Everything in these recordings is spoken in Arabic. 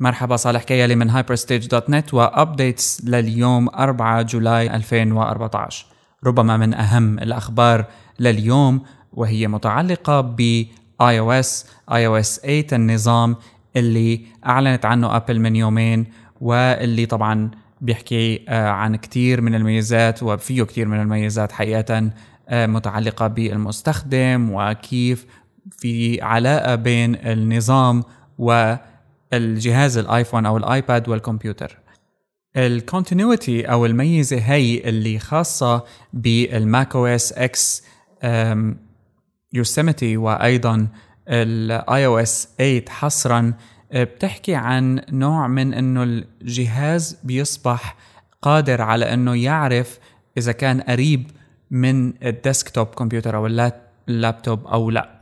مرحبا صالح كيالي من hyperstage.net و updates لليوم 4 July 2014 ربما من أهم الأخبار لليوم وهي متعلقة ب iOS iOS 8 النظام اللي أعلنت عنه Apple من يومين واللي طبعا بيحكي آه، عن كثير من الميزات وفيه كثير من الميزات حقيقة آه، متعلقة بالمستخدم وكيف في علاقة بين النظام و الجهاز الآيفون أو الآيباد والكمبيوتر. ال continuity أو الميزة هي اللي خاصة بالماك OS X Yosemite وأيضا ال iOS 8 حصرا بتحكي عن نوع من إنه الجهاز بيصبح قادر على إنه يعرف إذا كان قريب من ال desktop computer أو اللابتوب أو لا.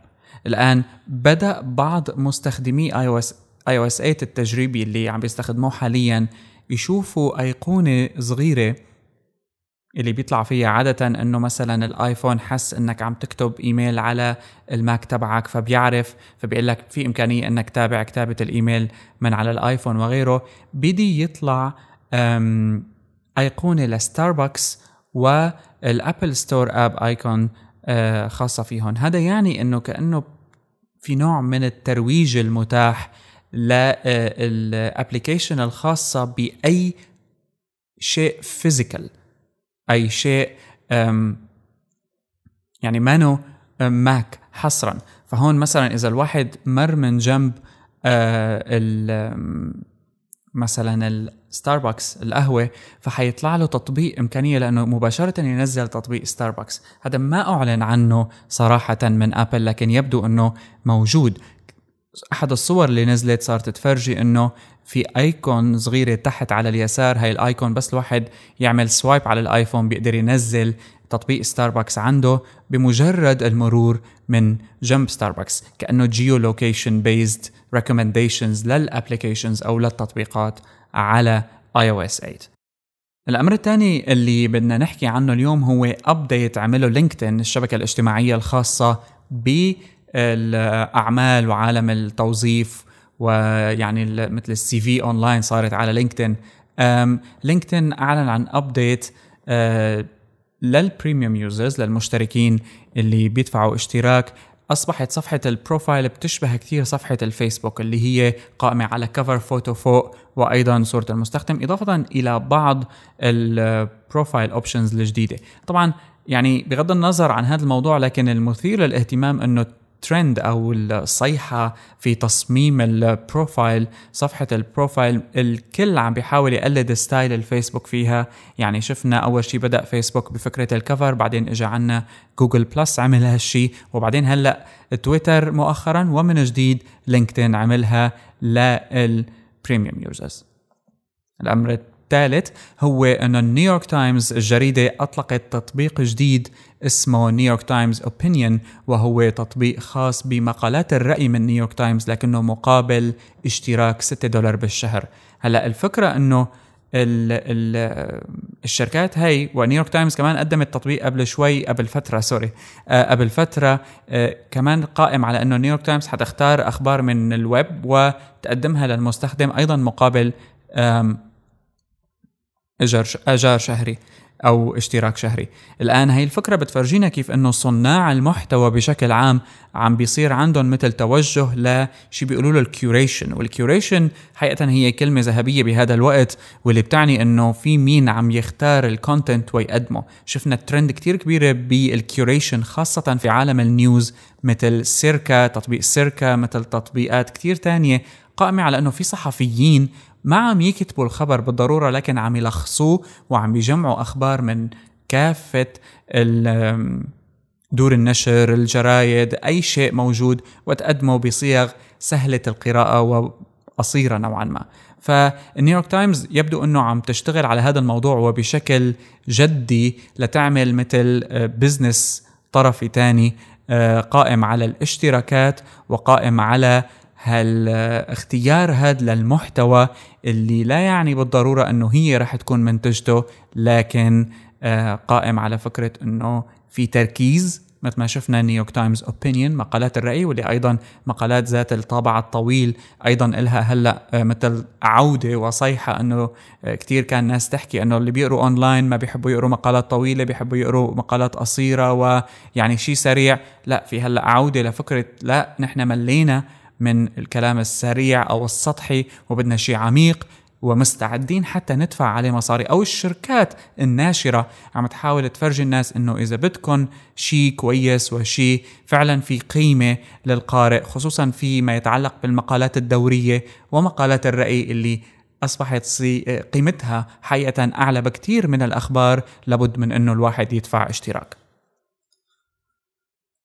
الآن بدأ بعض مستخدمي آي أو إس اي أو اس 8 التجريبي اللي عم بيستخدموه حاليا يشوفوا أيقونة صغيرة اللي بيطلع فيها عادة إنه مثلا الآيفون حس إنك عم تكتب إيميل على الماك تبعك فبيعرف فبيقول لك في إمكانية إنك تابع كتابة الإيميل من على الآيفون وغيره. بدي يطلع أيقونة لستاربكس وال Apple Store app icon خاصة فيهم هذا يعني إنه كأنه في نوع من الترويج المتاح لل application الخاصة بأي شيء physical أي شيء يعني مانو ماك حصرا. فهون مثلا إذا الواحد مر من جنب آه، مثلا الستاربكس القهوة فحيطلع له تطبيق إمكانية لأنه مباشرة ينزل تطبيق ستاربكس هذا ما أعلن عنه صراحة من Apple لكن يبدو إنه موجود. أحد الصور اللي نزلت صارت تفرجي إنه في icon صغيرة تحت على اليسار هاي ال icon بس الواحد يعمل swipe على الآيفون بيقدر ينزل تطبيق ستاربكس عنده بمجرد المرور من جنب ستاربكس كأنه geolocation based recommendations لل applications أو للتطبيقات على iOS 8 الأمر الثاني اللي بدنا نحكي عنه اليوم هو update عمله LinkedIn الشبكة الاجتماعية الخاصة ب الأعمال وعالم التوظيف ويعني مثل ال CV online صارت على LinkedIn LinkedIn أعلن عن update لل premium users للمشتركين اللي بيدفعوا اشتراك. أصبحت صفحة ال profile بتشبه كثير صفحة الفيسبوك اللي هي قائمة على cover photo فوق وأيضا صورة المستخدم إضافة إلى بعض ال profile options الجديدة. طبعا يعني بغض النظر عن هذا الموضوع لكن المثير للاهتمام إنه الترند أو الصيحة في تصميم ال profile صفحة ال profile الكل عم بيحاول يقلد style الفيسبوك فيها. يعني شفنا أول شيء بدأ فيسبوك بفكرة ال cover بعدين اجى عنا Google Plus عمل هالشيء وبعدين هلأ تويتر مؤخرا ومن جديد LinkedIn عملها لل premium users. الأمر الثالث هو أن نيويورك تايمز الجريدة أطلقت تطبيق جديد اسمه New York Times Opinion وهو تطبيق خاص بمقالات الرأي من نيويورك تايمز لكنه مقابل اشتراك 6 دولار بالشهر. هلأ الفكرة إنه ال ال الشركات هي ونيويورك تايمز كمان قدمت تطبيق قبل شوي قبل فترة سوري آه قبل فترة آه كمان قائم على إنه نيويورك تايمز حتختار أخبار من الويب وتقدمها للمستخدم أيضا مقابل اجر أجار شهري أو اشتراك شهري. الآن هي الفكرة بتفرجينا كيف إنه صناع المحتوى بشكل عام عم بيصير عندهم مثل توجه لشي بيقولوا له ال curation وال curation حقيقه هي كلمة ذهبية بهذا الوقت واللي بتعني إنه في مين عم يختار ال content ويقدمه. شفنا ترند كتير كبيرة بال curation خاصة في عالم ال news مثل Circa تطبيق Circa مثل تطبيقات كتير تانية. قائمة على أنه في صحفيين ما عم يكتبوا الخبر بالضرورة لكن عم يلخصوه وعم يجمعوا أخبار من كافة دور النشر الجرايد أي شيء موجود وتقدمه بصيغ سهلة القراءة وقصيرة نوعا ما. فالنيويورك تايمز يبدو أنه عم تشتغل على هذا الموضوع وبشكل جدي لتعمل مثل business طرفي تاني آه، قائم على الاشتراكات وقائم على هالاختيار هذا للمحتوى اللي لا يعني بالضرورة أنه هي رح تكون منتجته لكن آه، قائم على فكرة أنه في تركيز مثل ما شفنا New York Times Opinion مقالات الرأي واللي أيضا مقالات ذات الطابع الطويل أيضا إلها هلأ آه، مثل عودة وصيحة أنه آه، كتير كان ناس تحكي أنه اللي بيقروا أونلاين ما بيحبوا يقروا مقالات طويلة بيحبوا يقروا مقالات قصيرة ويعني شيء سريع. لا في هلأ عودة لفكرة لا نحن ملينا من الكلام السريع أو السطحي وبدنا شيء عميق ومستعدين حتى ندفع عليه مصاري. أو الشركات الناشرة عم تحاول تفرجي الناس إنه إذا بدكم شيء كويس وشيء فعلا في قيمة للقارئ خصوصا فيما يتعلق بالمقالات الدورية ومقالات الرأي اللي أصبحت قيمتها حقيقه أعلى بكثير من الأخبار لابد من إنه الواحد يدفع اشتراك.